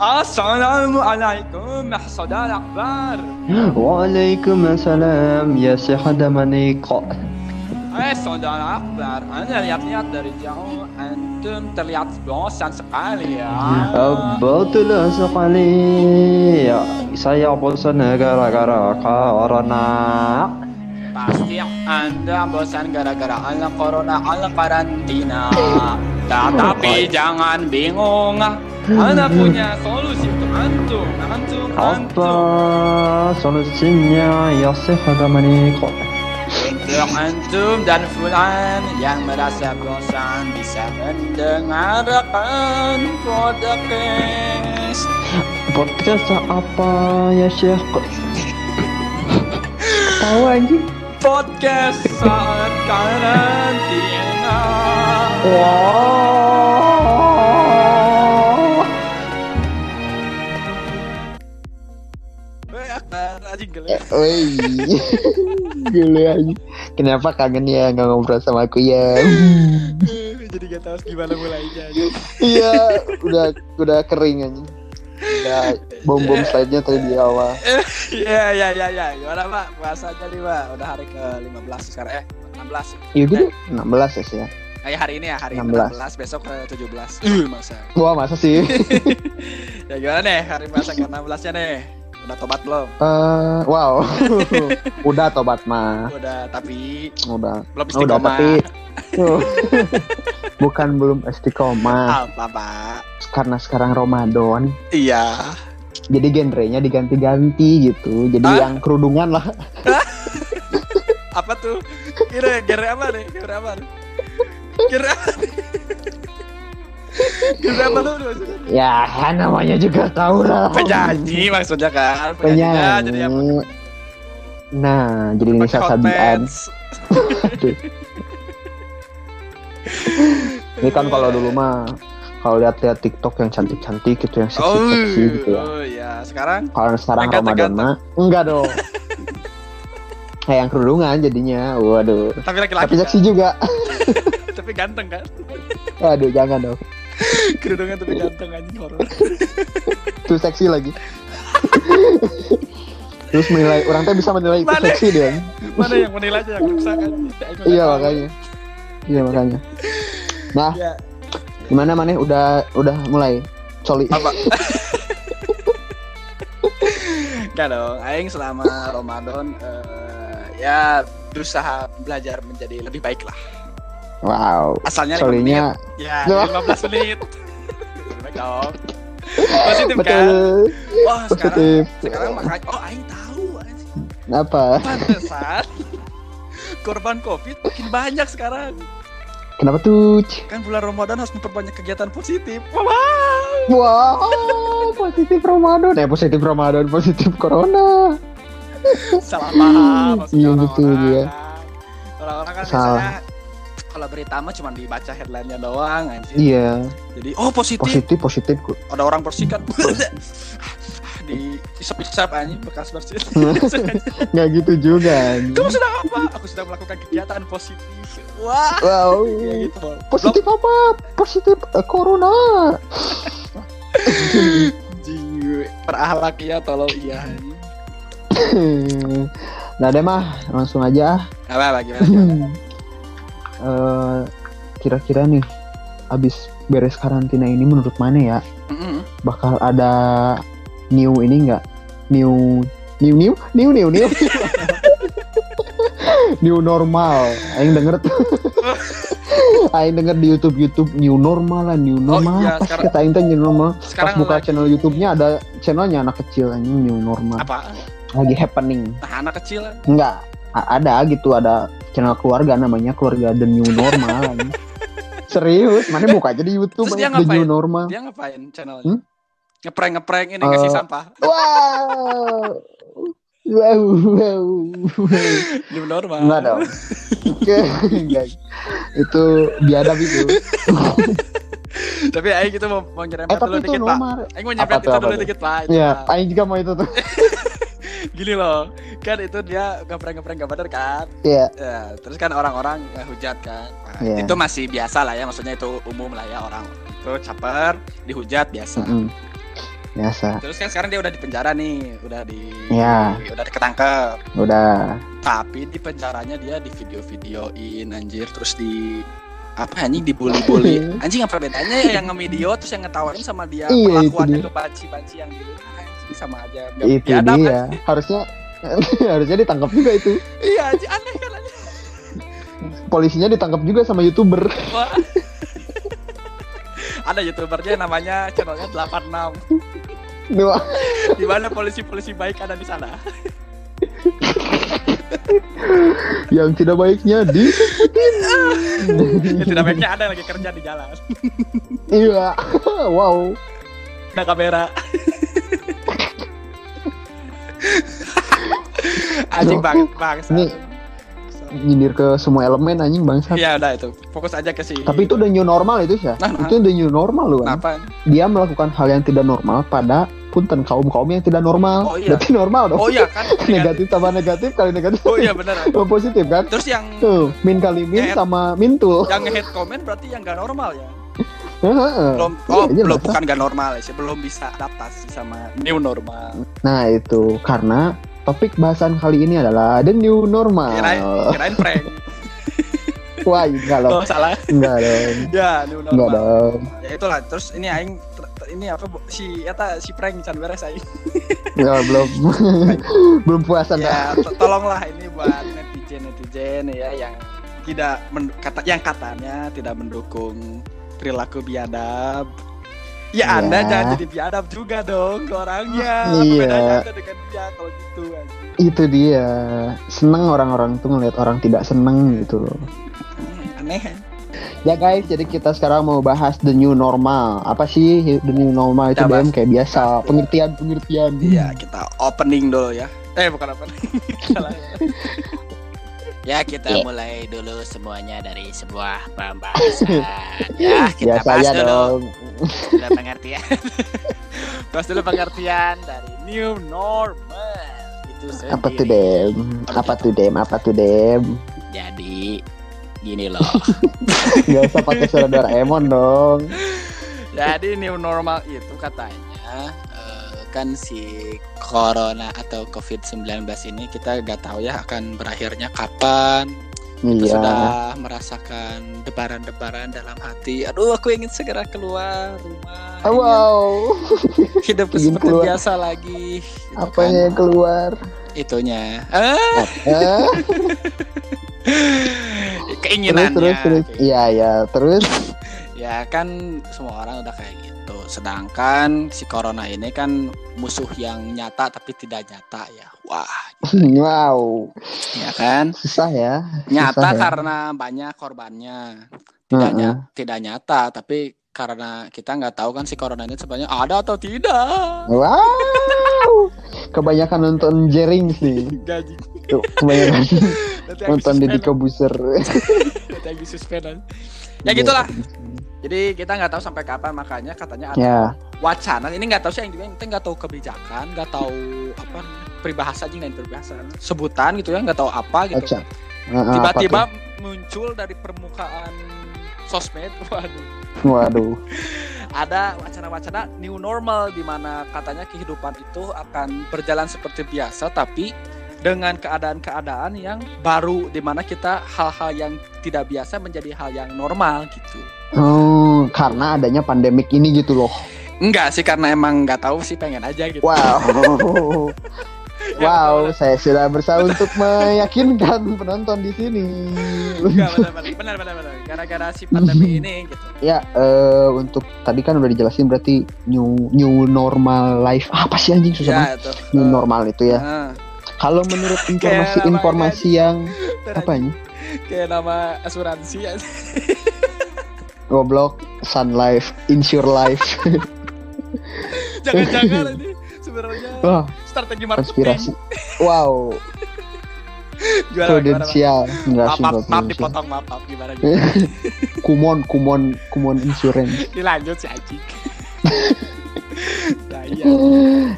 Assalamualaikum saudara akbar. Waalaikumsalam ya Syekh Adamaniko. Eh saudara akbar, anda lihat-lihat dari jauh, antum terlihat bosan sekali ya. Betul sekali. Ya, saya bosan gara-gara corona. Pasti anda bosan gara-gara ala corona, ala karantina. Tetapi jangan bingung, anda punya solusi untuk antum, antum, Apa antum. solusinya ya Syekh Adamaniko? Untuk antum dan fulan yang merasa bosan bisa mendengarkan podcast. Podcast apa ya Syekh? Tahu anjing? Podcast saat karantina. Wow. Woi, gila aja. Kenapa kangen ya nggak ngobrol sama aku ya? Jadi gak tahu gimana mulainya. Iya, udah udah kering aja. Udah bom bom slide-nya tadi di awal. Iya, iya, iya, iya. Gimana, Pak? Puasanya nih, Pak. Udah hari ke-15 sekarang. Eh, 16. Iya gitu, 16 ya sih ya. Eh, hari ini ya, hari 16. 16, besok ke 17. Uh, masa. Wah masa sih? ya gimana nih hari puasa ke-16-nya nih? Udah tobat belum? Eh, wow, udah tobat mah, Udah, tapi udah, belum udah istiqomah. tapi bukan belum istiqomah Apa, Pak? karena sekarang Ramadan. Iya. Jadi genrenya diganti-ganti gitu. Jadi Hah? yang kerudungan lah. Apa tuh? Kira kira apa nih? Kira apa nih? Kira maksudnya? Ya namanya juga tahu lah. Penyanyi maksudnya kan? Penyanyinya jadi apa? Penyanyi. Nah, jadi ini. Ini kan kalau dulu mah kalau lihat-lihat TikTok yang cantik-cantik gitu yang Oh, seksi-seksi gitu ya. oh iya. Sekarang Kalau sekarang Ramadan mah enggak dong. Kayak yang kerudungan jadinya. Waduh. tapi laki-laki Tapi seksi kan? juga. tapi ganteng kan? Waduh, jangan dong. Kerudungan tapi ganteng anjing horor. Itu seksi lagi. Terus menilai orang teh bisa menilai itu Mana? seksi dia. Mana yang menilainya yang rusak kan? Iya makanya. Iya makanya. Nah, Ya, gimana maneh udah udah mulai coli. apa? Enggak dong, aing selama Ramadan eh, ya berusaha belajar menjadi lebih baik lah. Wow. Asalnya 5 menit. Ya, Loh. 15 menit. Dong. Positif kan? betul Wah, sekarang positif. sekarang makanya oh aing tahu anjing. Apa? Pantesan korban Covid makin banyak sekarang. Kenapa tuh? Kan bulan Ramadan harus memperbanyak kegiatan positif. Wow. Wow, positif Ramadan. Eh, positif Ramadan, positif Corona. Salah paham maksudnya Iya, orang-orang betul, iya. kan. Orang-orang kan Salah. biasanya kalau berita mah cuma dibaca headline-nya doang anjir. Iya, Jadi oh positif. positif, positif. Ada orang bersihkan di isap-isap anjing bekas bersih. Nggak gitu juga. anjing. Kamu sedang apa? Aku sedang melakukan kegiatan positif. Wah. Wow. Kayak gitu. Positif apa? Positif eh, Corona. Perahlak ya tolong iya. anjing. Nah, deh mah langsung aja. Apa apa gimana? Eh, kira-kira nih, abis beres karantina ini menurut mana ya? Mm-mm. bakal ada new ini enggak new new new new new new new normal aing denger tuh aing denger di YouTube YouTube new normal lah new normal iya, pas sekarang- kata aing teh new normal pas buka lagi- channel YouTube-nya ada channelnya anak kecil anjing new normal apa? Lagi happening Nah, anak kecil. enggak a- ada gitu ada channel keluarga namanya keluarga the new normal serius mana buka aja di YouTube Terus dia the new normal Dia ngapain channelnya? Hmm? Ngeprank ngeprank ini ngasih Eh, sampah. Wow. Wow, wow, wow. New normal. Enggak dong. Oke, enggak. Itu biadab itu. Tapi aing gitu mau mau nyerempet Eh dulu itu dikit, Pak. Aing mau nyerempet itu dulu dikit, Pak. Itu, Iya. Aing juga mau itu tuh. Gini loh. Kan itu dia ngeprank-ngeprank gak bener kan? Iya. Ya, terus kan orang-orang hujat kan. Nah, Iya. Itu masih biasa lah ya, maksudnya itu umum lah ya orang itu caper, dihujat biasa. Mm-mm. biasa. Terus kan sekarang dia udah di penjara nih, udah di Ya. udah ketangkep. Udah. Tapi di penjaranya dia di video-videoin anjir terus di apa anjing dibully-bully. Anjing apa bedanya ya yang nge-video terus yang ngetawain sama dia Iya, itu perlakuannya ke banci-banci yang gitu. Sama aja. Nggak Itu biadab, dia. kan? Harusnya harusnya ditangkap juga itu. Iya, aneh kan anjing. Polisinya ditangkap juga sama youtuber. Wah. Ada youtubernya namanya channelnya 86 Wah, di mana polisi-polisi baik ada di sana. yang tidak baiknya di Ya, tidak baiknya ada yang lagi kerja di jalan. iya. wow. Ada kamera. Anjing banget bangsa. Ini nyindir ke semua elemen anjing bangsa. Iya udah itu. Fokus aja ke si. Tapi itu udah new normal itu sih. Nah, nah. Itu udah new normal loh. kan. Kenapa? Dia melakukan hal yang tidak normal pada punten kaum kaum yang tidak normal. Oh, iya. Berarti normal dong. Oh iya kan. negatif tambah negatif kali negatif. Oh iya benar. Positif kan? Terus yang Tuh, min kali min Ya, sama mintul. yang nge-hate comment berarti yang gak normal ya. Heeh. Belum Iya, oh jelas belum bukan gak normal sih, belum bisa adaptasi sama new normal. Nah, itu karena topik bahasan kali ini adalah the new normal. Kirain kirain prank. Wah, enggak loh. Oh salah. Enggak dong. Ya, new Enggak normal. dong. Ya itulah. Terus ini aing ini apa si eta si prank can beres aing. Ya, belum belum puasan dah. ya to- tolonglah ini buat netizen netizen ya yang tidak men- kata yang katanya tidak mendukung perilaku biadab ya Ya. anda jangan jadi biadab juga dong ke orangnya Iya. bedanya anda dengan dia kalau gitu? Itu dia. Seneng orang-orang tuh ngeliat orang tidak seneng gitu loh. Aneh Ya guys, jadi kita sekarang mau bahas the new normal. Apa sih the new normal itu. BM kayak biasa, pengertian-pengertian. Iya kita opening dulu ya eh bukan opening ya. Ya kita Iya. mulai dulu semuanya dari sebuah pembahasan. ya kita Biasa bahas dulu dong. Udah pengertian. bahas dulu pengertian dari new normal itu sendiri Apa tuh Dem? Apa tuh Dem? Apa tuh Dem? Jadi gini loh. Gak usah pakai suara Doraemon dong. Jadi new normal itu katanya kan si corona atau covid-19 ini kita nggak tahu ya akan berakhirnya kapan. Kita Iya. sudah merasakan debaran-debaran dalam hati. Aduh, aku ingin segera keluar rumah. Oh, wow. Ingin seperti keluar. biasa lagi. gitu Apanya kan. yang keluar? Itunya. Ah, Eh, keinginannya. terus terus Iya ya terus. Ya kan semua orang udah kayak gitu. Sedangkan si corona ini kan musuh yang nyata tapi tidak nyata ya. Wah, Wow. ya kan? Susah ya. Nyata Susah ya. karena banyak korbannya. Tidak Heeh. nya- tidak nyata tapi karena kita nggak tahu kan si corona ini sebenarnya ada atau tidak. Wow. Kebanyakan nonton gaji Tuh, kebanyakan nonton Deddy Kobuser. nanti yang disuspend. ya gitulah. Jadi kita nggak tahu sampai kapan makanya katanya ada Ya, wacana. Ini nggak tahu sih yang juga kita nggak tahu kebijakan nggak tahu apa peribahasa aja dan peribahasa. Sebutan gitu ya nggak tahu apa gitu. Apa tiba-tiba muncul dari permukaan sosmed waduh? Waduh. ada wacana-wacana new normal di mana katanya kehidupan itu akan berjalan seperti biasa tapi dengan keadaan-keadaan yang baru di mana kita hal-hal yang tidak biasa menjadi hal yang normal gitu. Oh, karena adanya pandemik ini gitu loh. Enggak sih karena emang nggak tahu sih pengen aja gitu. Wow. Ya, wow, saya sudah berusaha untuk meyakinkan penonton di sini. Benar benar benar. Gara-gara si pandemi ini gitu. Ya, eh, untuk tadi kan udah dijelasin berarti new new normal life. Apa sih anjing susah banget? Ya itu. New Eh, normal itu ya. eh, Kalau menurut informasi-informasi yang apa ini? kayak nama asuransi ya. Goblok, Sun Life, Insure Life. Jangan-jangan ini sebenarnya Wah, strategi marketing. konspirasi. Wow, gimana, prudensial. Maaf, sih, maaf, maaf dipotong, maaf, maaf gimana gimana. Kumon, kumon, kumon insurance. Dilanjut si anjing. Nah, iya.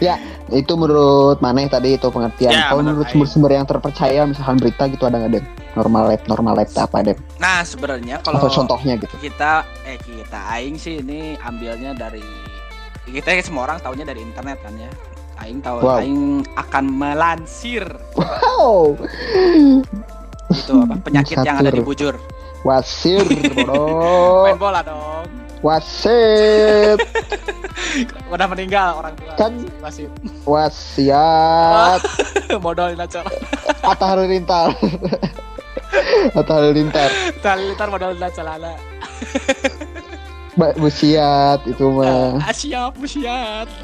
ya, itu menurut mana tadi itu pengertian. Ya, Kalau menurut sumber-sumber yang terpercaya, misalkan berita gitu ada nggak deh? Normal life, normal life apa deh? Nah, sebenarnya kalau Atau contohnya gitu? kita eh kita aing sih ini ambilnya dari kita semua orang tahunya dari internet kan ya. Aing tahu Wow. Aing akan melansir Wow. itu apa penyakit yang ada di bujur. Wasir, Main bodoh. bola dong. Wasit. Udah meninggal orang tua. Kan- wasit. Wasiat. Modal acara. Atta Halilintar. Atta Halilintar. Talitar modal acara. Ba- Busiat itu mah. Ah, siap, siap.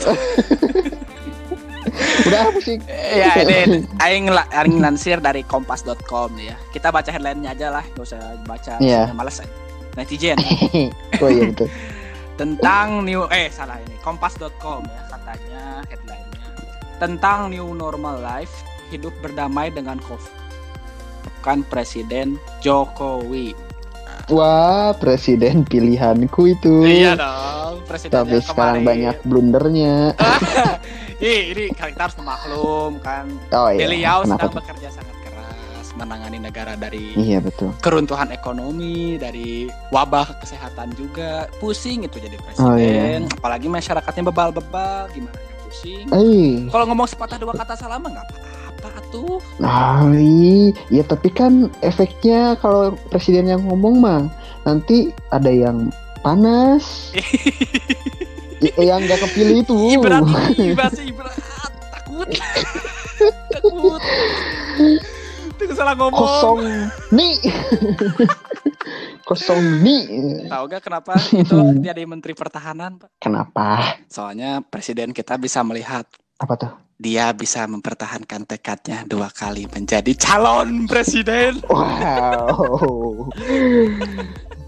Udah pusing. ya ini aing aing lansir dari kompas.com ya. Kita baca headline-nya aja lah, gak usah baca. Iya. Saya Males. Netizen Oh iya betul. tentang new eh salah ini kompas.com ya katanya headline-nya tentang new normal life hidup berdamai dengan covid kan presiden Jokowi Wah, presiden pilihanku itu. iya dong presiden Tapi yang sekarang kemarin. banyak blundernya. Ih, ini kita harus memaklum kan Oh iya. beliau Kenapa sedang tuh? bekerja sangat menangani negara dari Iya betul. keruntuhan ekonomi dari wabah kesehatan juga. Pusing itu jadi Oh, iya. presiden apalagi masyarakatnya bebal-bebal. Gimana pusing? Eh, kalau ngomong sepatah dua kata salah mah nggak apa-apa tuh nah, iya. ya tapi kan efeknya kalau presiden yang ngomong mah nanti ada yang panas, y- yang nggak kepilih itu. ibarat ibarat ibarat takut. Takut itu salah ngomong Kosong nih, kosong nih. tahu gak kenapa itu jadi menteri pertahanan pak Kenapa? soalnya presiden kita bisa melihat Apa tuh? dia bisa mempertahankan tekadnya dua kali menjadi calon presiden Wow.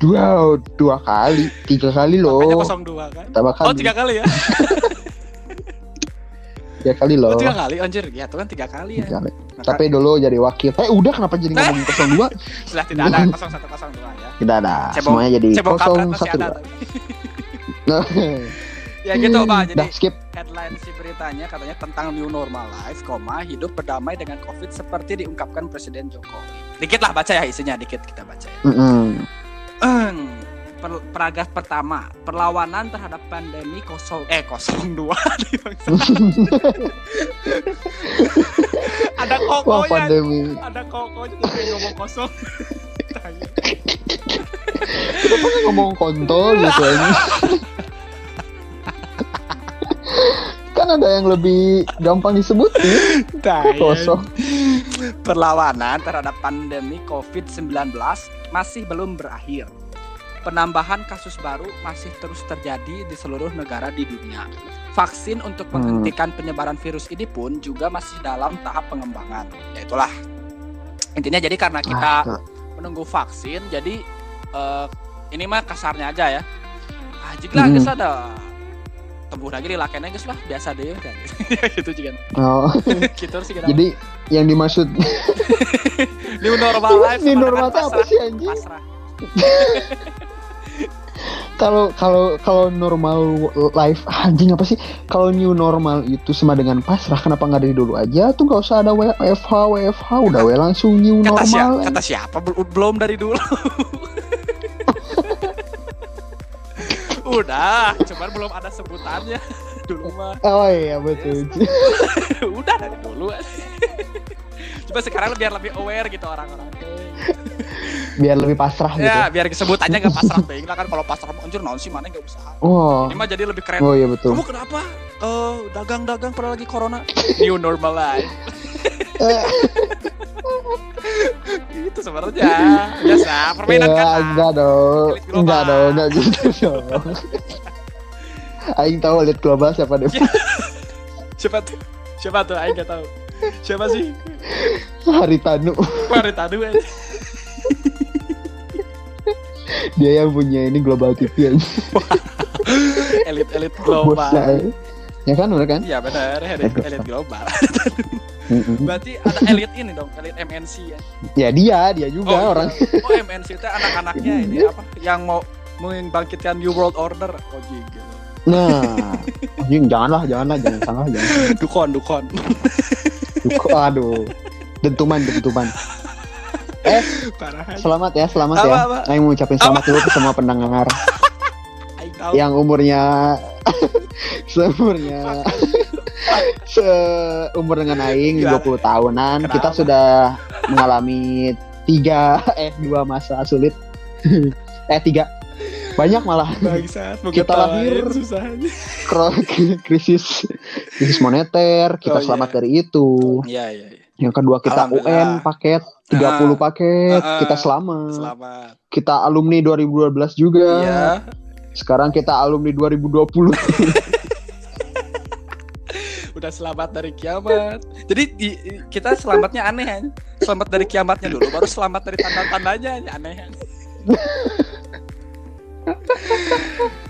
Dua, dua kali, tiga kali makanya loh. kosong dua kan Tambah oh kali, tiga kali ya tiga kali loh. oh tiga kali anjir ya itu kan tiga kali ya Tiga kali. Maka- Tapi dulu jadi wakil. Eh udah kenapa jadi ngomong kosong dua? sudah tidak ada kosong satu kosong dua ya Tidak ada. Cebong- Semuanya jadi cebong kosong kampret masih satu ada dua. tapi. Nah, ya gitu pak jadi Dah skip. headline si beritanya katanya tentang new normal life, koma hidup berdamai dengan covid seperti diungkapkan Presiden Jokowi. Dikit lah baca ya isinya, dikit kita baca ya. Mm-mm. Per- paragraf pertama, perlawanan terhadap pandemi kosong eh kosong dua ada Wah kokonya, pandemi. ada kokonya jadi ngomong kosong. Kenapa ngomong kontol gitu ini? kan ada yang lebih gampang disebutin kosong. Perlawanan terhadap pandemi COVID-19 masih belum berakhir. Penambahan kasus baru masih terus terjadi di seluruh negara di dunia. Vaksin untuk Hmm. menghentikan penyebaran virus ini pun juga masih dalam tahap pengembangan. Ya itulah. Intinya jadi karena kita Ah, menunggu vaksin, jadi eh, ini mah kasarnya aja ya. Ah, jika Hmm. ada tembuh lagi di lakena geus lah biasa deh dan gitu juga. oh, gitu sih kita. jadi yang dimaksud new normal life New sama normal apa sih, anjing? Pasrah. Kalau kalau kalau normal life anjing apa sih kalau new normal itu sama dengan pasrah kenapa nggak dari dulu aja tuh nggak usah ada WFH WFH udah we langsung new Kata siapa? normal Kata siapa? Bel- Belum dari dulu. Udah, cuman belum ada sebutannya dulu mah. oh iya betul Udah dari dulu. Coba sekarang biar lebih aware gitu orang-orang. biar lebih pasrah gitu Ya, biar sebutannya nggak pasrah being lah kan kalau pasrah anjir naon sih mana nggak usaha. oh Ini mah jadi lebih keren. oh iya betul Kamu kenapa? Eh, dagang-dagang pada lagi corona. New normal life. Itu sebenarnya biasa permainan ya, kan. enggak dong enggak dong enggak gitu dong Aing tahu lihat global siapa deh Siapa tuh? Siapa tuh? Aing nggak tahu. Siapa sih? Haritanu Mari tadu aja. dia yang punya ini global TV aja Elit-elit global. bosnya eh. ya kan bener kan Iya benar, elit, elit global. Berarti ada elit ini dong, elit MNC ya. ya dia dia juga iya. orang Oh MNC itu anak-anaknya ini apa? Yang mau membangkitkan New World Order. Oh gitu. Nah, anjing janganlah, janganlah, jangan salah, jangan. Dukon, dukon. Duh, aduh, dentuman, dentuman. Eh, Parah. aja. selamat ya, selamat Apa, ya. apa? Aing mau ucapin selamat dulu ke semua pendengar yang umurnya seumurnya seumur dengan aing Gimana? 20 tahunan Kenapa? kita sudah mengalami tiga eh dua masa sulit eh tiga banyak malah Bangsat, Kita lahir. susahnya. Krisis krisis moneter kita Oh, iya. selamat dari itu Iya, iya, iya. yang kedua kita. UN paket 30 Ah. paket ah. kita selamat Selamat. kita alumni 2012 juga Iya. sekarang kita alumni 2020 Udah selamat dari kiamat. Jadi di- kita selamatnya aneh kan. Selamat dari kiamatnya dulu, baru selamat dari tanda-tandanya aneh. kan.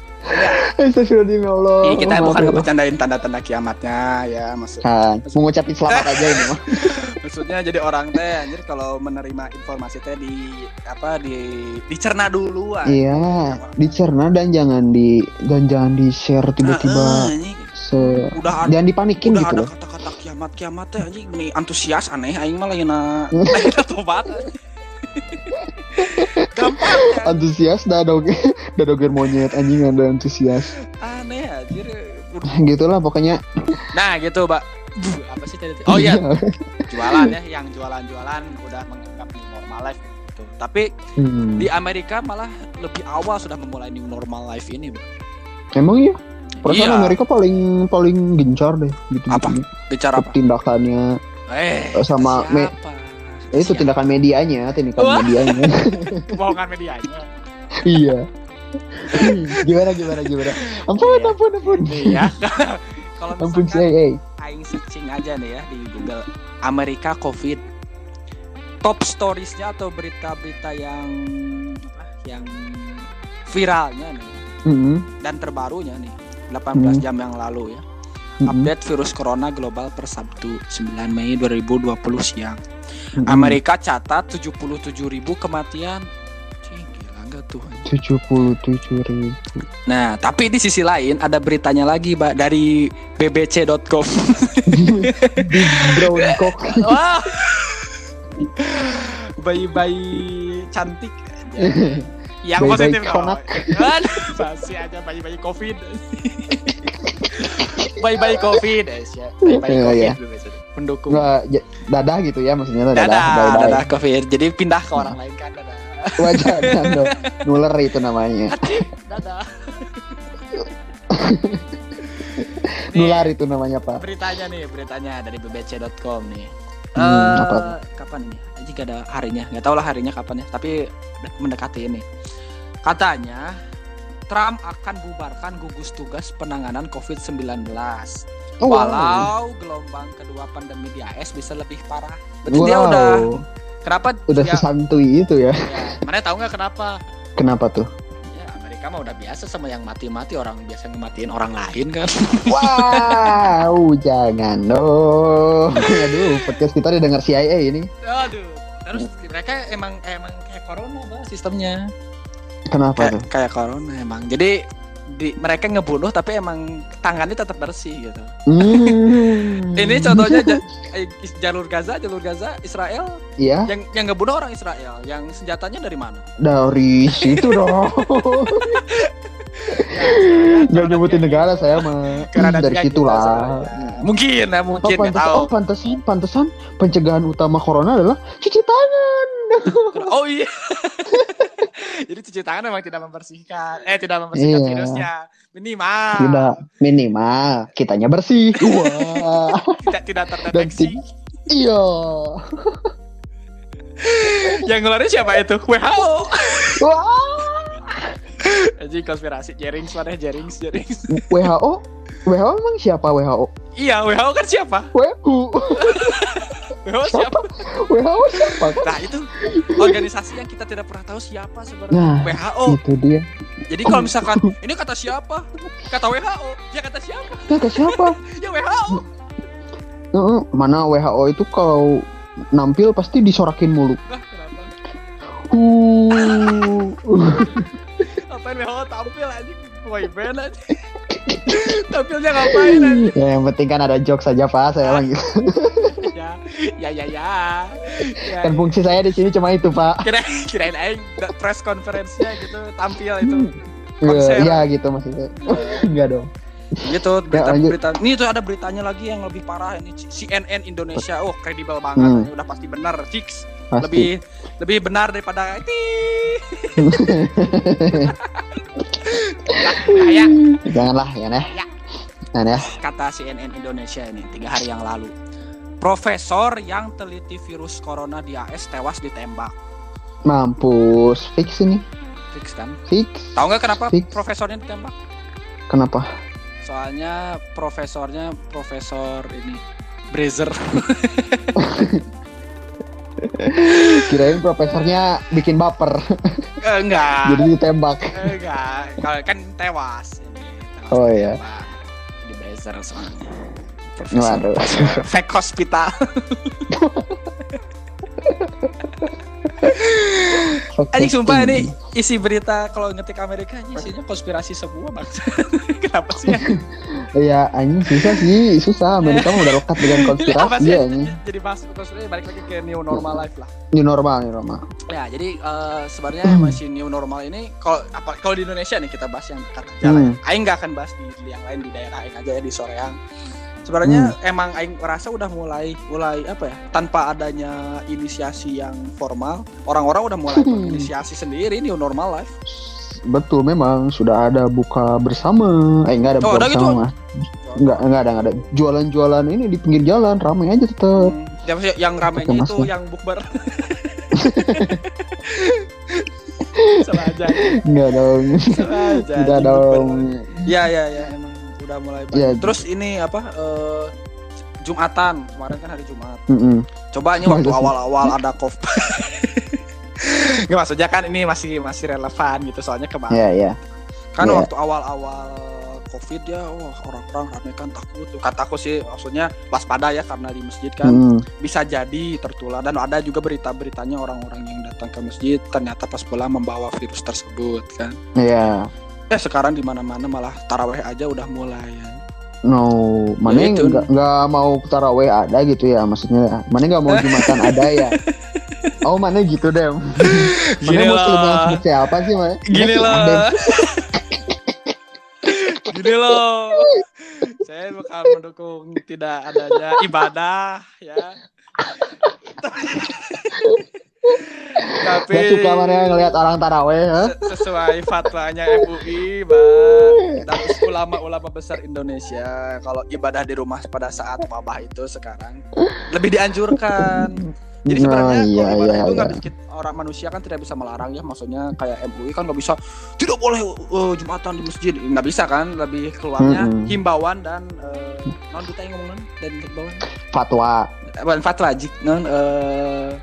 Astagfirullahaladzim ya Allah Ini kita bukan ya ngebercandain tanda-tanda kiamatnya ya maksud Kan, mengucapin selamat aja ini mah. maksudnya jadi orang teh anjir kalau menerima informasi teh di apa di dicerna dulu. Iya, dicerna dan jangan di dan jangan di share tiba-tiba. anjing. Se udah ada jangan dipanikin udah gitu ada kata-kata kiamat kiamat teh anjing nih antusias aneh aing mah lain lain tobat gampang ya Antusias dadoge dadoger monyet anjing ada antusias. aneh anjir Gitulah pokoknya. nah gitu Buh, apa sih tadi oh iya jualan ya yang jualan-jualan udah menganggap new normal life gitu tapi Hmm. di Amerika malah lebih awal sudah memulai new normal life ini Bang. Emang iya. Perasaan Iya. Amerika paling paling gencar deh gitu. Apa? bicara apa Tindakannya eh Sama me- eh, itu Siapa? tindakan medianya, tindakan Wah. medianya. kebohongan medianya iya. gimana gimana gimana? Ampun Iya. ampun ampun. nih ya kalau Ampun misalkan CIA. aing searching aja nih ya di Google Amerika COVID top storiesnya atau berita-berita yang apa yang viralnya nih Hmm. dan terbarunya nih 18 Hmm. jam yang lalu ya Hmm. update virus corona global per Sabtu 9 Mei 2020 siang Amerika catat 77.000 kematian Cing, gila nggak tuh 77 ribu. Nah, tapi di sisi lain ada beritanya lagi, Mbak, dari bbc.com. Big brown cock. Wah. Bayi-bayi cantik. Yang Bayi-bayi positif dong. konak. Masih aja bayi-bayi Covid. bayi-bayi Covid, eh. Bayi-bayi Iya, Covid dulu biasanya. Pendukung. Nggak, dadah gitu ya maksudnya dadah. Dadah, dadah Covid. Jadi pindah ke orang lain kan, dadah. Wajar dong. Nuler itu namanya. Dadah. Nih, Nular itu namanya Pak. beritanya nih beritanya dari bbc.com nih Hmm, Eh, apa? kapan ini jika ada harinya nggak tahu lah harinya kapan ya tapi de- mendekati ini katanya Trump akan bubarkan gugus tugas penanganan COVID-19 Oh, walau gelombang kedua pandemi di AS bisa lebih parah berarti dia Wow. udah kenapa Udah ya, sesantui itu ya. ya, mana tahu nggak kenapa Kenapa tuh? ya Amerika mah udah biasa sama yang mati-mati orang biasa ngematiin orang lain kan Wow, jangan dong. Aduh, podcast kita didengar CIA ini. Aduh. Terus mereka emang emang kayak corona bah sistemnya. Kenapa Kayak tuh? kayak corona emang. Jadi di mereka ngebunuh tapi emang tangannya tetap bersih gitu. Hmm. Ini contohnya eh, jalur Gaza, jalur Gaza Israel Iya, yang yang ngebunuh orang Israel, yang senjatanya dari mana? dari situ dong. Gak nyebutin negara saya mah. Karena dari situ lah. soalnya. Mungkin ya, Oh, mungkin nggak pantes, tahu. oh pantesan, pantesan pencegahan utama corona adalah cuci tangan. Oh iya. Jadi cuci tangan memang tidak membersihkan. Eh tidak membersihkan Iya. virusnya. Minimal. Tidak minimal kitanya bersih. Wah, Tidak tidak terdeteksi. iya. yang ngeluarin siapa itu? WHO. Wah, Anjing konspirasi Jerings mana Jerings Jerings. WHO, WHO emang siapa WHO? iya, WHO kan siapa? WHO, WHO siapa? WHO siapa? Nah, itu organisasi yang kita tidak pernah tahu siapa sebenarnya. Nah, WHO. itu dia. Jadi kalau misalkan ini kata siapa? Kata WHO. Ya kata siapa? Kata siapa? Ya WHO. Heeh, mana WHO itu kalau nampil pasti disorakin mulu. Kenapa? Uh, Apain WHO tampil anjing? Boy band anjing. Tampilnya ngapain ya, yang penting kan ada jokes saja pak. Saya gitu. Ya, ya, ya, ya. ya. Kan fungsi saya di sini cuma itu pak. Kira kirain aing press conference-nya gitu tampil itu. Ya, Konser. ya gitu maksudnya. Enggak dong. gitu berita lanjut. berita ini tuh ada beritanya lagi yang lebih parah ini CNN Indonesia oh kredibel banget Hmm. ini udah pasti benar fix Pasti. lebih lebih benar daripada itu ya Janganlah ya Neh. Ya. Nah, ya. kata CNN Indonesia ini tiga hari yang lalu profesor yang teliti virus corona di AS tewas ditembak Mampus. Fix ini. fix kan Fix. tahu nggak kenapa Fix. profesornya ditembak Kenapa? soalnya profesornya profesor ini Brazer Kirain profesornya bikin baper. Eh, enggak Jadi ditembak. Enggak kalau kan tewas ini tewas Oh, iya. ditembak. di Brazer soalnya Waduh. fake hospital Anjing sumpah ini isi berita kalau ngetik Amerika ini isinya konspirasi semua bang. Kenapa sih? Iya, anjing susah sih, susah. Amerika udah lekat dengan Ini konspirasi ya anjing. Jadi bahas konspirasi balik lagi ke new normal life lah. New normal, new normal. Ya jadi eh, sebenarnya Hmm. masih new normal ini kalau apa kalau di Indonesia nih kita bahas yang dekat aja lah. Hmm. ya. Aing nggak akan bahas di, di yang lain di daerah Aing aja ya di Soreang. Sebenarnya Hmm. emang Aing merasa udah mulai mulai apa ya tanpa adanya inisiasi yang formal orang-orang udah mulai Hmm. inisiasi sendiri new normal life. Betul memang sudah ada buka bersama. Eh enggak ada Oh, buka ada gitu? bersama. Enggak, enggak ada, enggak ada. Jualan-jualan ini di pinggir jalan ramai aja tetap. Hmm, yang, yang Pakai itu yang bukber. Salah aja. Enggak dong. Salah aja. Tidak anjing, dong. Ya ya ya emang udah mulai banyak. Ya. Terus ini apa eh, Jumatan kemarin kan hari Jumat. Mm-mm. Coba ini waktu awal-awal ada covid. Nggak maksudnya kan ini masih masih relevan gitu soalnya kemarin Ya, ya. kan Iya. waktu awal-awal covid ya wah orang-orang rame kan takut kataku sih maksudnya waspada ya karena di masjid kan Mm-mm. bisa jadi tertular dan ada juga berita-beritanya orang-orang yang datang ke masjid ternyata pas pulang membawa virus tersebut kan Iya. Eh sekarang di mana-mana malah taraweh aja udah mulai ya. No, mana Ya, nggak nggak mau taraweh ada gitu ya maksudnya. Mana nggak mau jumatan ada ya. Oh mana gitu deh. Mana Gini muslim yang loh. seperti apa sih mana? gini loh gini loh saya bukan mendukung tidak adanya ibadah ya tapi Nggak suka mana ngelihat orang taraweh? Se- sesuai fatwanya MUI Bang dan ulama-ulama besar Indonesia kalau ibadah di rumah pada saat wabah itu sekarang lebih dianjurkan jadi Nah, sebenarnya iya, kalau ibadah iya, itu nggak iya. orang manusia kan tidak bisa melarang ya maksudnya kayak MUI kan nggak bisa tidak boleh uh, jumatan di masjid nggak bisa kan lebih keluarnya Mm-mm. himbauan dan uh, non kita yang ngomong dan himbauan Fatwa. Eh, bukan fatwa jik non eh,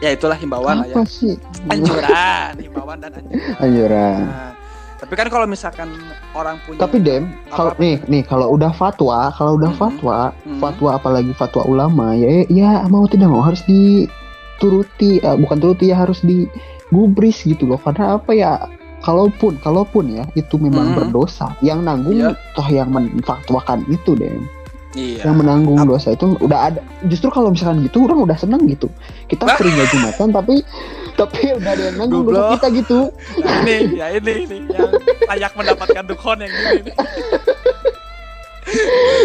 ya itulah himbauan lah ya Apa sih? anjuran himbauan dan anjuran Anjuran. Nah, tapi kan kalau misalkan orang punya Tapi Dem, kalau Apa? nih nih kalau udah fatwa, kalau udah Mhm. fatwa, Mhm. fatwa apalagi fatwa ulama ya ya mau tidak mau harus dituruti, eh, bukan turuti ya harus digubris gitu loh. Karena apa ya? Kalaupun kalaupun ya itu memang Mhm. berdosa, yang nanggung Iya. toh yang menfatwakan itu Dem. Iya. Yang menanggung Ap- dosa itu udah ada. Justru kalau misalkan gitu orang udah seneng gitu. Kita Ah. sering gak jumatan tapi tapi udah ada yang nanggung dosa kita gitu. Nah, ini ya ini ini yang layak mendapatkan dukun yang ini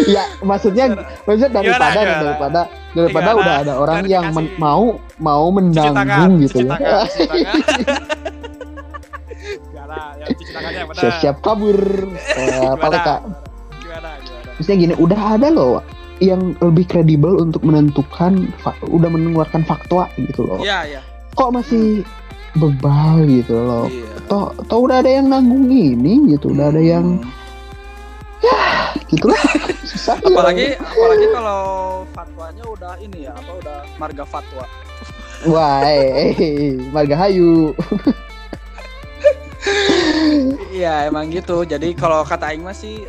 ya maksudnya maksudnya daripada gimana? daripada daripada Gimana? udah ada orang yang men- mau mau cuci tangan menanggung gitu cuci ya tangan cuci tangan. Gimana yang cuci tangannya siap-siap kabur. Eh, Gimana? paleka gimana? gimana maksudnya gini udah ada loh yang lebih kredibel untuk menentukan udah mengeluarkan fatwa gitu loh. Iya iya. Kok masih bebal gitu loh? Iya. Toh toh udah ada yang nanggung ini gitu udah ada yang Hmm. gitu lah susah ya. apalagi apalagi kalau fatwanya udah ini ya apa udah marga fatwa. Wah eh, eh, margahayu Iya emang gitu. Jadi kalau kata Aing masih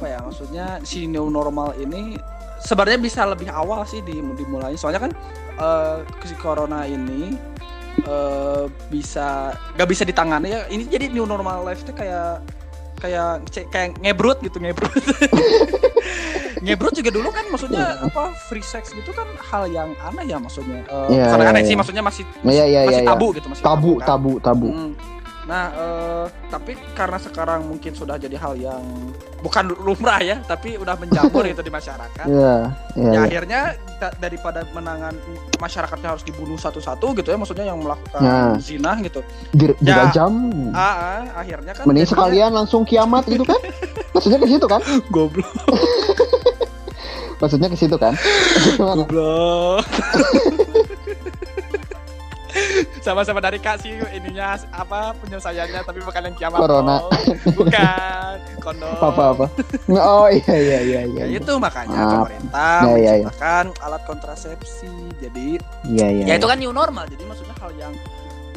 apa ya maksudnya si new normal ini sebenarnya bisa lebih awal sih di, dimulai. Soalnya kan eh, si corona ini eh, bisa nggak bisa ditangani ya. Ini jadi new normal life itu kayak kayak kayak ngebrut gitu ngebrut. ngebrut juga dulu kan maksudnya apa free sex gitu kan hal yang aneh ya maksudnya. Eh, Iya, bukan iya, aneh iya. sih maksudnya masih ya ya masih ya tabu gitu masih tabu kan. tabu tabu Hmm. Nah, eh, tapi karena sekarang mungkin sudah jadi hal yang bukan lumrah ya, tapi udah menjamur itu di masyarakat. Iya, iya. Ya iya. akhirnya da- daripada menangan masyarakatnya harus dibunuh satu-satu gitu ya, maksudnya yang melakukan Nah. zina gitu. Di- Ya. Dirajam. Ah, ah, akhirnya kan Mending sekalian langsung kiamat gitu kan? Maksudnya ke situ kan? goblok. Maksudnya ke situ kan? Goblok. Sama-sama dari kasih ininya apa penyelesaiannya tapi bukan yang kiamat. Corona. Oh, Bukan. Kondom. apa apa? Oh iya iya iya iya. Ya itu makanya Maaf. pemerintah Ya, ya, ya. menciptakan alat kontrasepsi. Jadi Iya iya. ya itu kan new normal. Jadi maksudnya hal yang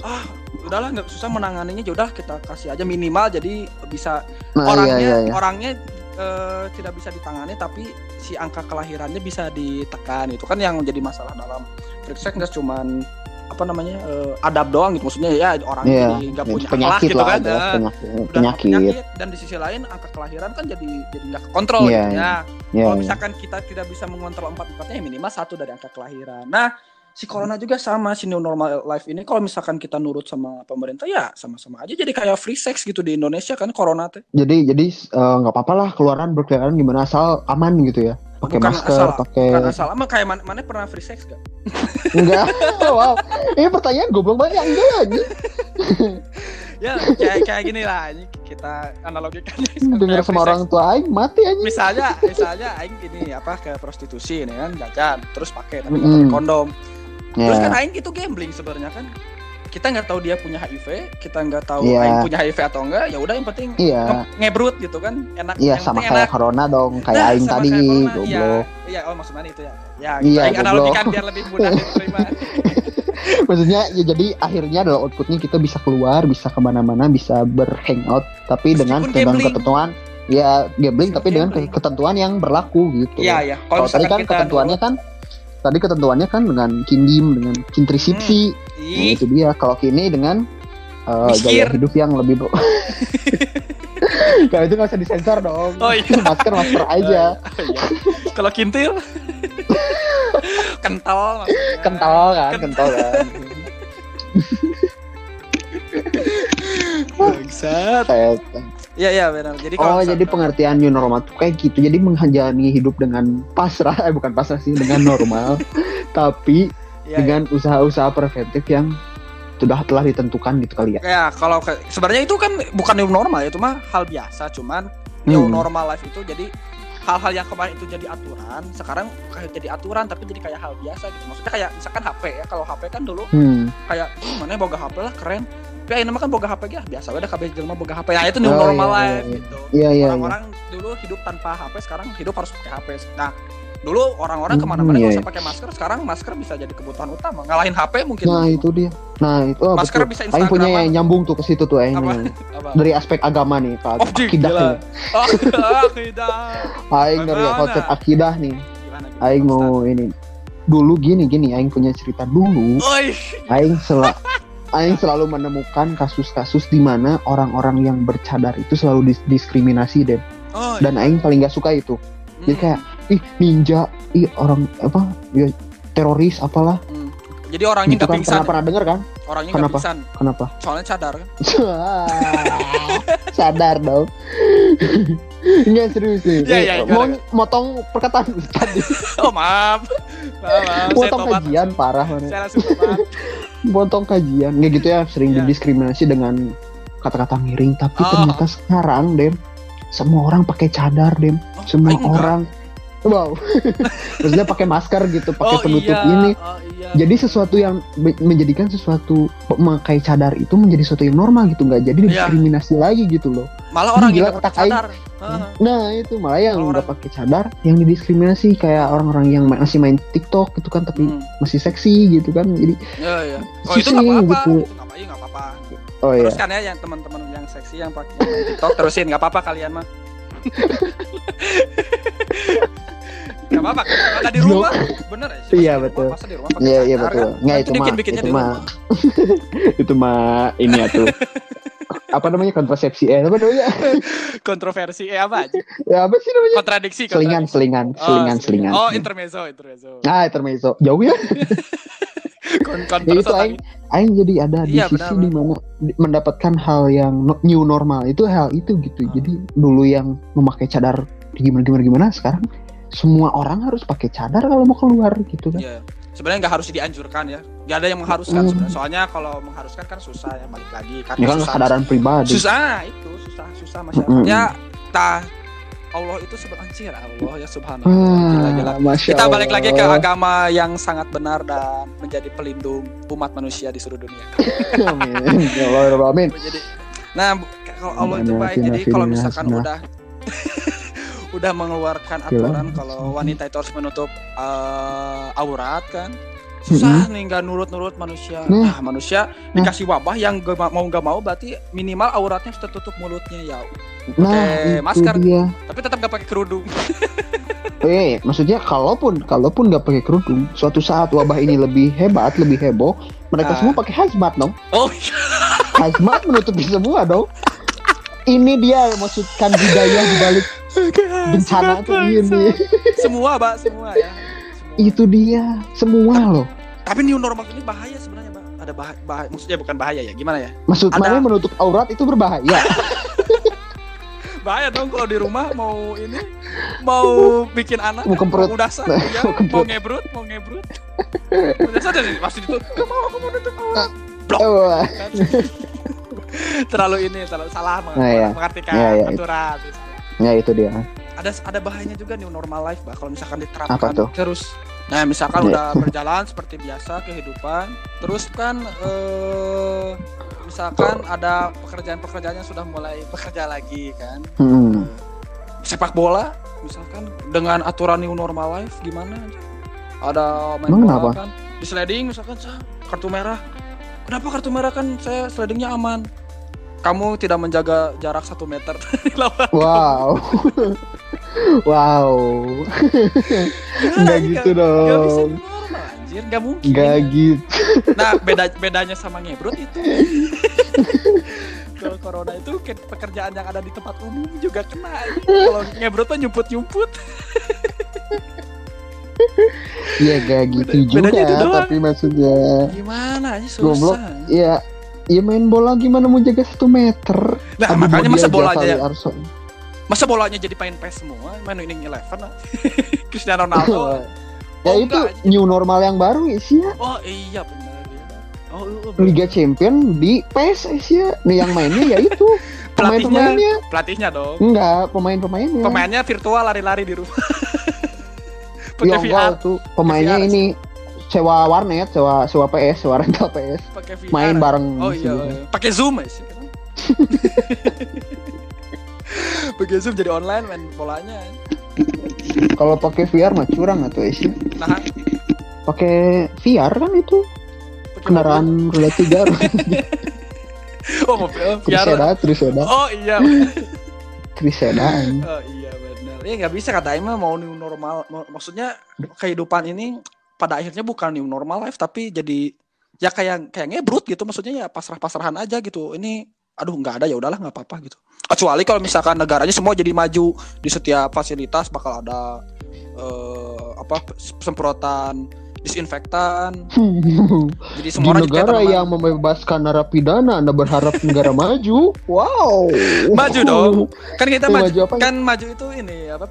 ah udahlah nggak susah menanganinya ya udah kita kasih aja minimal jadi bisa Nah, orangnya iya iya iya. orangnya eh, tidak bisa ditangani tapi si angka kelahirannya bisa ditekan itu kan yang menjadi masalah dalam free sex nggak cuman apa namanya eh, adab doang gitu maksudnya ya orang Iya. jadi nggak punya akhlak penyakit gitu lah kan ada Nah, penyakit. udah penyakit. dan di sisi lain angka kelahiran kan jadi jadi nggak kontrol Iya, gitu ya Iya. kalau iya. misalkan kita tidak bisa mengontrol empat empatnya ya minimal satu dari angka kelahiran nah si corona juga sama si new normal life ini kalau misalkan kita nurut sama pemerintah ya sama-sama aja jadi kayak free sex gitu di Indonesia kan corona teh Jadi jadi eh, nggak apa-apa lah keluaran berkeliaran gimana asal aman gitu ya. Pakai masker, pakai Bukan asal ama kayak mana, mana pernah free sex gak? enggak. wow. Ini pertanyaan goblok banget ya enggak lagi. Ya kayak kayak gini lah kita analogikan Dengar sama orang tua aing mati aja. Misalnya misalnya aing gini apa ke prostitusi ini kan jajan terus pakai tapi pakai kondom. Terus kan Ya. aing itu gambling sebenarnya kan. Kita nggak tahu dia punya HIV, kita nggak tahu Iya. aing punya HIV atau enggak, ya udah yang penting Iya. nge- ngebrut gitu kan. Enak Iya yang sama kayak enak. corona dong, kayak Nah, aing tadi, corona. Iya, goblok. iya, oh maksudnya itu ya. Ya, gitu. Iya, aing analogikan goblok. biar lebih mudah diterima. Maksudnya ya jadi akhirnya adalah outputnya kita bisa keluar, bisa ke mana-mana, bisa berhangout, tapi dengan Meskipun dengan ketentuan ya gambling Meskipun tapi dengan ketentuan yang berlaku gitu. Iya, iya. Kalau tadi kan ketentuannya kan tadi ketentuannya kan dengan kindim dengan kintrisipsi. Nah, Ih, itu dia. Kalau kini dengan uh, Mikir. gaya hidup yang lebih Kalau itu nggak usah disensor dong. Oh, iya. masker masker aja. Iya. Kalau kintil kental maksudnya. Kental kan, kental kan. Bangsat. Iya iya benar. Jadi Oh kalau jadi misalkan- pengertian new normal tuh kayak gitu. Jadi menjalani hidup dengan pasrah, eh bukan pasrah sih, dengan normal, tapi Iya, dengan usaha-usaha preventif yang sudah telah ditentukan gitu kali ya. Ya kalau ke- sebenarnya itu kan bukan new normal ya, itu mah hal biasa. Cuman new Hmm. normal life itu jadi hal-hal yang kemarin itu jadi aturan, sekarang kayak jadi aturan tapi jadi kayak hal biasa gitu. Maksudnya kayak misalkan HP ya, kalau HP kan dulu Hmm. kayak "Ih, mana boga HP lah keren. Tapi mah kan boga HP ya biasa udah kabeh jelema boga HP. Nah, itu new Oh, normal iya, iya, life iya. gitu. Iya iya. iya. Orang-orang dulu hidup tanpa HP, sekarang hidup harus pakai HP. Nah, dulu orang-orang Hmm, ke mana-mana iya, nggak iya. usah pakai masker, sekarang masker bisa jadi kebutuhan utama. Ngalahin HP mungkin. Nah itu dia. Nah itu oh, Masker betul. bisa Aing punya yang nyambung tuh ke situ tuh Aing. Dari aspek agama nih, Pak. Oh, akidah. Oh, akidah. Aing dari Bagaimana? konsep akidah nih. Aing mau ini. Dulu gini gini, Aing punya cerita dulu. Aing sel Aing selalu menemukan kasus-kasus di mana orang-orang yang bercadar itu selalu dis- diskriminasi deh. Oh, Dan Aing paling gak suka itu. Jadi Hmm, kayak ih ninja, ih orang apa ya teroris apalah. hmm. Jadi orangnya nggak kan pingsan. pernah pernah denger kan? Orangnya nggak Kenapa? pingsan. Kenapa? Soalnya cadar kan. Sadar dong. Enggak serius iya, Eh, gimana, mau motong perkataan tadi. Oh maaf. Maaf, maaf. Saya Motong tobat. kajian parah mana. Saya langsung tobat. Motong kajian. Nggak gitu ya sering Iya. didiskriminasi dengan kata-kata miring. Tapi Oh. ternyata sekarang Dem semua orang pakai cadar Dem. Oh, Semua aing enggak. Wow, maksudnya pakai masker gitu, pakai Oh, penutup iya. ini. Oh, iya. Jadi sesuatu yang menjadikan sesuatu memakai cadar itu menjadi sesuatu yang normal gitu, nggak jadi Iya. diskriminasi lagi gitu loh. malah orang Gila, yang pakai cadar. Nah itu malah yang orang- pakai cadar yang didiskriminasi kayak orang-orang yang masih main TikTok gitu kan tapi Hmm. masih seksi gitu kan jadi Iya, iya. Oh, itu apa-apa. gitu. Itu iya, apa-apa. oh ya Teruskan ya yang teman-teman yang seksi yang pakai TikTok terusin nggak apa-apa kalian mah. Gak apa-apa, ada di rumah, bener ya? Iya, betul. masa di rumah pakai Iya iya betul. Nggak Nanti itu mah itu mah itu mah ini ya tuh apa namanya kontrasepsi eh apa namanya Kontroversi, eh apa aja? ya apa sih namanya Kontradiksi, selingan kontradiksi. selingan Oh, selingan selingan Oh, intermezzo, intermezzo. ah intermezzo jauh ya Kon- kon- Ya itu aing aing jadi ada di Iya, sisi di mana mendapatkan hal yang new normal itu hal itu gitu. Hmm. Jadi dulu yang memakai cadar gimana gimana gimana sekarang semua orang harus pakai cadar kalau mau keluar gitu kan. Iya. Sebenarnya nggak harus dianjurkan ya. Gak ada yang mengharuskan Mm. sebenarnya. Soalnya kalau mengharuskan kan susah ya balik lagi kan. Ya kan susah. kesadaran pribadi. Susah ah, itu susah susah masyarakat. Mm-mm. Ya tah Allah itu sebenarnya Allah ya subhanallah. Ah, Gila-gila. Masya Kita balik lagi ke Allah. agama yang sangat benar dan menjadi pelindung umat manusia di seluruh dunia. Amin. Ya Allah, ya Allah, amin. Nah kalau Allah itu baik. Jadi kalau misalkan udah udah mengeluarkan aturan kalau wanita itu harus menutup eh, aurat kan susah nih nggak nurut-nurut manusia. Nah. Nah, manusia Nah. dikasih wabah yang gak ma- mau nggak mau berarti minimal auratnya harus tertutup mulutnya ya. Nah, Pakai masker. dia. Tapi tetap nggak pakai kerudung. Eh, maksudnya kalaupun kalaupun nggak pakai kerudung, suatu saat wabah ini lebih hebat, lebih heboh, mereka Ah. semua pakai hazmat dong. Oh, Hazmat menutupi semua dong. Ini dia maksudkan budaya di balik bencana tuh ini. semua, Mbak, semua ya. Semua. Itu dia, semua loh. Tapi new normal ini bahaya sebenarnya, Mbak. Ada bahaya, bahaya, maksudnya bukan bahaya ya. Gimana ya? Maksud Ada- menutup aurat itu berbahaya. bahaya dong kalau di rumah mau ini mau bikin anak Mau kemprut. mau dasar Nah, ya, mau mau ngebrut mau ngebrut dasar dan pasti itu gak mau aku mau nutup aurat Wah, kan? terlalu ini terlalu salah meng- Nah, iya. mengartikan Iya, iya. aturan ya itu dia. ada ada bahayanya juga new normal life bah kalau misalkan Apa diterapkan tuh? terus nah misalkan Iya. udah berjalan seperti biasa kehidupan terus kan eh, misalkan ada pekerjaan-pekerjaan yang sudah mulai bekerja lagi kan Hmm. sepak bola misalkan dengan aturan new normal life gimana ada main Emang bola kenapa? kan di sliding misalkan kartu merah kenapa kartu merah kan saya slidingnya aman kamu tidak menjaga jarak satu meter dari lawan Wow. wow. Enggak gitu Gak bisa dong. new normal anjir nggak mungkin Enggak gitu. nah beda bedanya sama ngebrut itu kalau corona itu ke- pekerjaan yang ada di tempat umum juga kena kalau ngebrut mah nyumput nyumput Iya gak gitu Beda- juga bedanya doang. tapi maksudnya gimana aja Goblok. susah ya main bola gimana mau jaga satu meter Nah, Aduh, makanya masa dia bola aja aja ya. Arson. Masa bolanya jadi main PES semua, main winning eleven lah. Cristiano Ronaldo. ya Oh, itu enggak. new normal yang baru sih ya Oh iya benar ya. Oh, iya, benar. Liga Champion di PES ya nih yang mainnya ya itu pemain-pemainnya pelatihnya dong. enggak pemain-pemainnya Pemainnya virtual lari-lari di rumah. ya pakai VR, tuh pemainnya VR. ini sewa warnet sewa sewa PS sewa rental PS pakai VR. main bareng Oh iya, iya. pakai Zoom ya sih. pakai Zoom jadi online main bolanya. kalau pakai VR mah curang atau sih Nah, pakai VR kan itu pakai kendaraan roda tiga. Oh, mobil oh, VR. Triseda Triseda Oh iya. Triseda Oh iya benar. Ya nggak bisa kata Ima mau new normal. mau- maksudnya kehidupan ini pada akhirnya bukan new normal life tapi jadi ya kayak kayak ngebrut gitu. Maksudnya ya pasrah-pasrahan aja gitu. Ini aduh nggak ada ya udahlah nggak apa-apa gitu. Kecuali kalau misalkan negaranya semua jadi maju di setiap fasilitas bakal ada eh, apa semprotan disinfektan. Jadi di semua jadi negara kayak yang membebaskan narapidana Anda berharap negara maju wow Maju dong. kan kita maju, maju apa? kan maju itu ini apa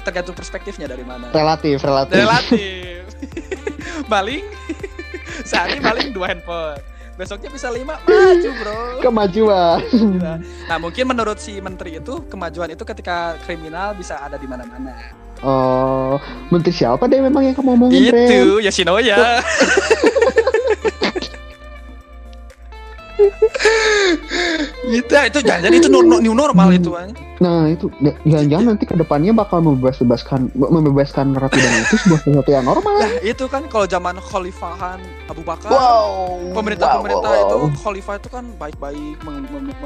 tergantung perspektifnya dari mana. relatif relatif relatif maling? Sehari maling dua handphone. Besoknya bisa lima. Maju bro. Kemajuan. Nah mungkin menurut si menteri itu kemajuan itu ketika kriminal bisa ada di mana-mana. Oh menteri siapa deh memang yang kamu ngomongin Ren? itu Yoshinoya itu itu jangan itu new normal itu nah itu ya- jangan-jangan nanti ke depannya bakal membebas-bebaskan membebaskan narapidana itu sebuah sesuatu yang normal nah itu kan kalau zaman khalifahan Abu Bakar wow pemerintah-pemerintah Wow, wow, itu wow. khalifah itu kan baik-baik meng- meng-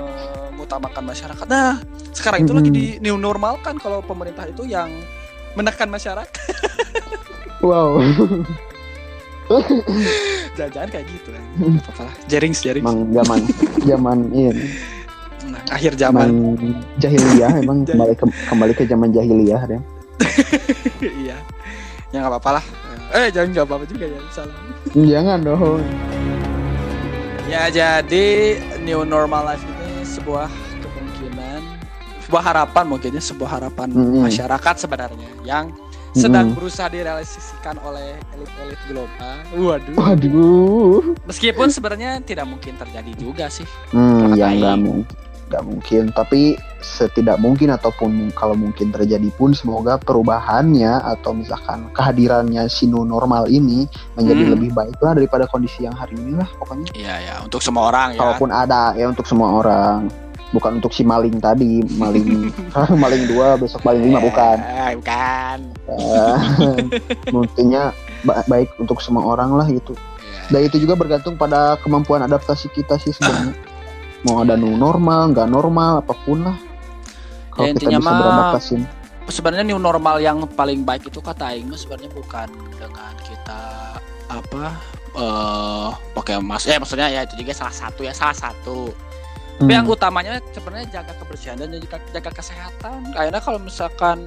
mengutamakan masyarakat. Nah, sekarang itu lagi di new normal kan kalau pemerintah itu yang menekan masyarakat. wow Jangan-jangan kayak gitu apa-apa lah. Jerings, jerings. emang zaman zaman ini akhir zaman jahiliyah emang kembali ke kembali ke zaman jahiliyah ya iya. ya nggak apa-apa lah eh jangan nggak apa-apa juga ya salah Jangan dong. ya jadi new normal life ini sebuah kemungkinan sebuah harapan mungkinnya sebuah harapan Mm-mm. masyarakat sebenarnya yang sedang berusaha direalisasikan oleh elit-elit global waduh Waduh. meskipun sebenarnya tidak mungkin terjadi juga sih Hmm, ya nggak mungkin. Nggak mungkin. Tapi setidak mungkin ataupun kalau mungkin terjadi pun semoga perubahannya atau misalkan kehadirannya si new normal ini menjadi Hmm. lebih baik lah daripada kondisi yang hari ini lah pokoknya. iya ya untuk semua orang ya Kalaupun ada ya untuk semua orang. Bukan untuk si maling tadi, maling maling dua besok maling lima bukan. Eh, bukan Eh, Mungkinnya ba- baik untuk semua orang lah gitu. Iya. Dan itu juga bergantung pada kemampuan adaptasi kita sih sebenarnya. Mau ada new normal, nggak normal, apa pun lah. Kalau Ya, kita bisa mah- beradaptasi. sebenarnya new normal yang paling baik itu kata Aing sebenarnya bukan dengan kita apa eh pakai masker ya maksudnya ya itu juga salah satu ya salah satu tapi yang Hmm. utamanya sebenarnya jaga kebersihan dan jaga, jaga kesehatan kayaknya kalau misalkan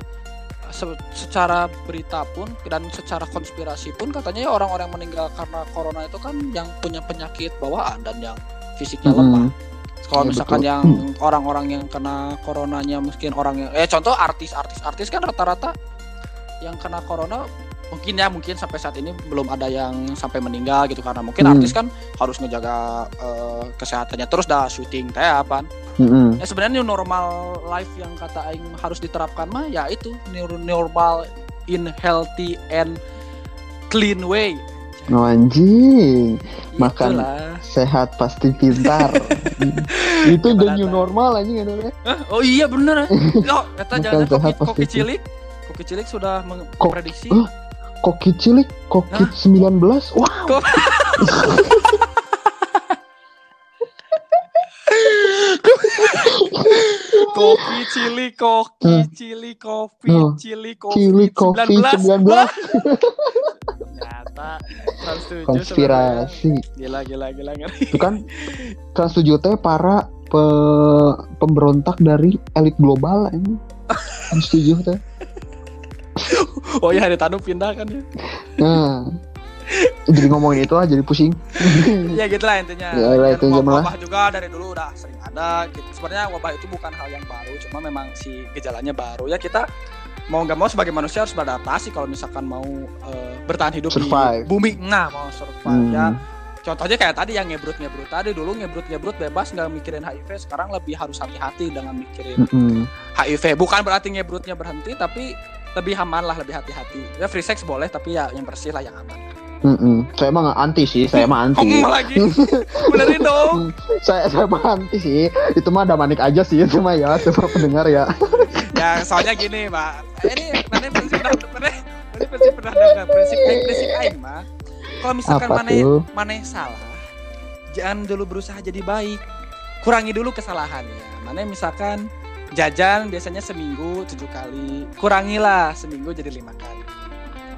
se- secara berita pun dan secara konspirasi pun katanya ya orang-orang meninggal karena corona itu kan yang punya penyakit bawaan dan yang fisiknya Hmm. Kalau Iya, misalkan betul. yang orang-orang yang kena coronanya mungkin orang yang eh contoh artis artis kan rata-rata yang kena corona mungkin ya mungkin sampai saat ini belum ada yang sampai meninggal gitu karena mungkin Hmm. artis kan harus ngejaga eh, kesehatannya terus dah syuting teh apa Mm-mm. ya sebenarnya new normal life yang kata aing harus diterapkan mah ya itu new normal in healthy and clean way Oh, anjing, Makan. Itulah. sehat pasti pintar. itu the new normal anjing ada Hah? oh iya bener oh eta jangan koki, sehat koki cilik koki cilik sudah Kok- memprediksi oh. Kokit cilik, kokit 19. Wah, kopi cili koki cili kopi cili kopi cilik kopi 19. Ternyata Trans 7 Konspirasi. gila gila gila ngeri Itu kan Trans 7 teh para pe- pemberontak dari elit global ini. Trans 7 teh. oh iya hari tanu pindah kan ya Nah. jadi ngomongin itu lah jadi pusing. ya gitu lah intinya Ya, lah, itu aja wabah, wabah juga dari dulu udah sering ada gitu. sebenarnya wabah itu bukan hal yang baru cuma memang si gejalanya baru ya kita mau nggak mau sebagai manusia harus beradaptasi kalau misalkan mau eh, bertahan hidup Survive. di bumi nah mau survive ya Hmm. contohnya kayak tadi yang ngebrut ngebrut tadi dulu ngebrut ngebrut bebas nggak mikirin HIV sekarang lebih harus hati-hati dengan mikirin Mm-mm. HIV bukan berarti ngebrutnya berhenti tapi lebih aman lah lebih hati-hati ya free sex boleh tapi ya yang bersih lah yang aman Mm-mm. Saya mah nggak anti sih, saya mah anti. Ngomong lagi benerin dong saya saya mah anti sih. Itu mah ada manik aja sih itu mah ya, coba pendengar ya. ya soalnya gini pak ini mana prinsip pernah mana prinsip pernah dengar prinsip aing prinsip aing mah kalau misalkan Apa mana tuh? mana salah jangan dulu berusaha jadi baik kurangi dulu kesalahannya mana misalkan jajan biasanya seminggu tujuh kali kurangilah seminggu jadi lima kali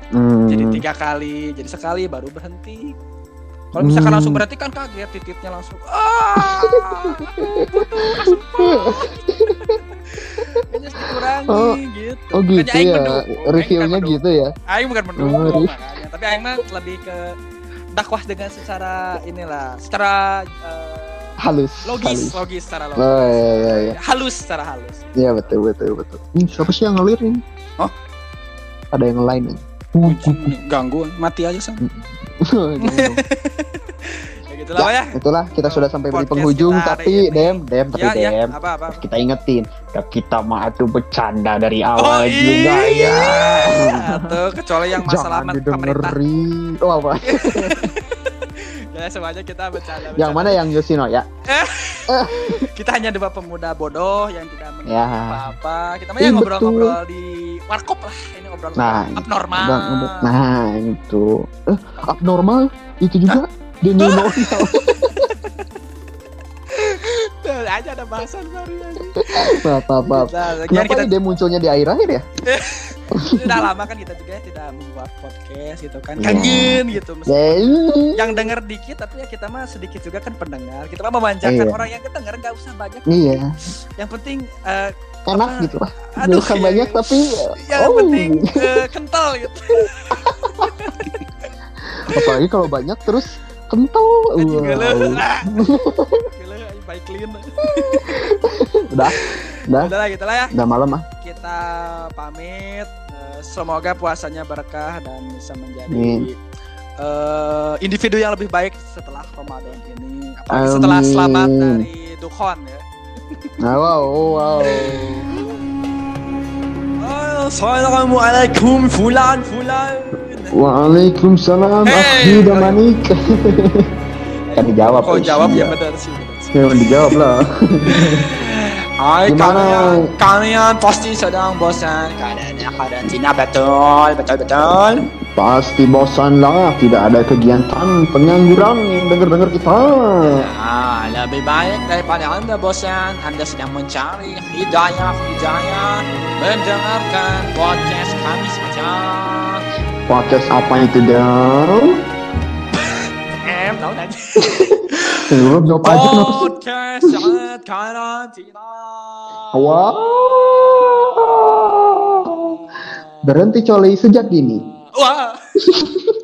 Hmm. jadi tiga kali jadi sekali baru berhenti kalau misalkan Hmm. langsung berhenti kan kaget titipnya langsung ah kayaknya dikurangi Oh. gitu Oh gitu aing ya, mendukung, bukan reviewnya gitu ya. aing bukan mendukung review. makanya tapi aing mah lebih ke dakwah dengan secara inilah secara eh, Halus. logis halus. logis secara logis Oh iya iya iya. halus secara halus Iya betul betul betul. Ini siapa sih yang ngelir ini? Oh. Ada yang lain nih. Ganggu. Mati aja sang ya gitu lah Pak, ya. Itulah. Kita sudah sampai di penghujung kita tapi dem dem tapi ya ya. Dem apa apa? kita ingetin ya kita mah tuh bercanda dari Oh awal juga iya, ya. tuh kecuali yang masalah Jangan pemerintah. didengerin. Oh apa? ya semuanya kita bercanda, yang mana yang Yoshino ya? kita hanya dua pemuda bodoh yang tidak mengerti Ya. apa-apa. Kita mah ya ngobrol-ngobrol di warkop lah ini obrolan Nah, abnormal. Bang, Nah itu eh, abnormal? Itu juga the new normal. Tuh, aja ada bahasan baru lagi. Maaf. Nah, sekian Kenapa kita ide munculnya di akhir-akhir ya? sudah lama kan kita juga tidak membuat podcast gitu kan. Iya. kangen gitu. Ya, yang denger dikit tapi ya kita mah sedikit juga kan pendengar. Kita mah memanjakan Iya. orang yang kedenger nggak usah banyak. Iya, yang penting eh, enak Apa? gitu lah. ya, banyak tapi yang oh. penting eh, kental gitu. Apalagi kalau banyak terus kental. Wow. baik clean. Udah, udah, Udah lah gitu lah ya. udah malam ah. Kita pamit. Eh, Semoga puasanya berkah dan bisa menjadi Amin. eh, individu yang lebih baik setelah Ramadan ini. Apalagi setelah selamat dari Dukhon ya. Nah, wow, wow. Assalamualaikum fulan fulan. Waalaikumsalam, Hey. akhi Damanik. kan dijawab. Kau Ush. jawab ya benar sih. benar sih. Ya, dijawab lah. Hai kalian, kalian pasti sedang bosan keadaannya karantina betul, betul betul. Pasti bosan lah, tidak ada kegiatan pengangguran yang dengar-dengar kita. Nah, lebih baik daripada anda bosan, anda sedang mencari hidayah hidayah, mendengarkan podcast kami saja. Podcast apa itu dong? Tahu tadi. Lu jawab aja kenapa sih? Podcast saat karantina. Wow. Berhenti coli sejak dini. Wah.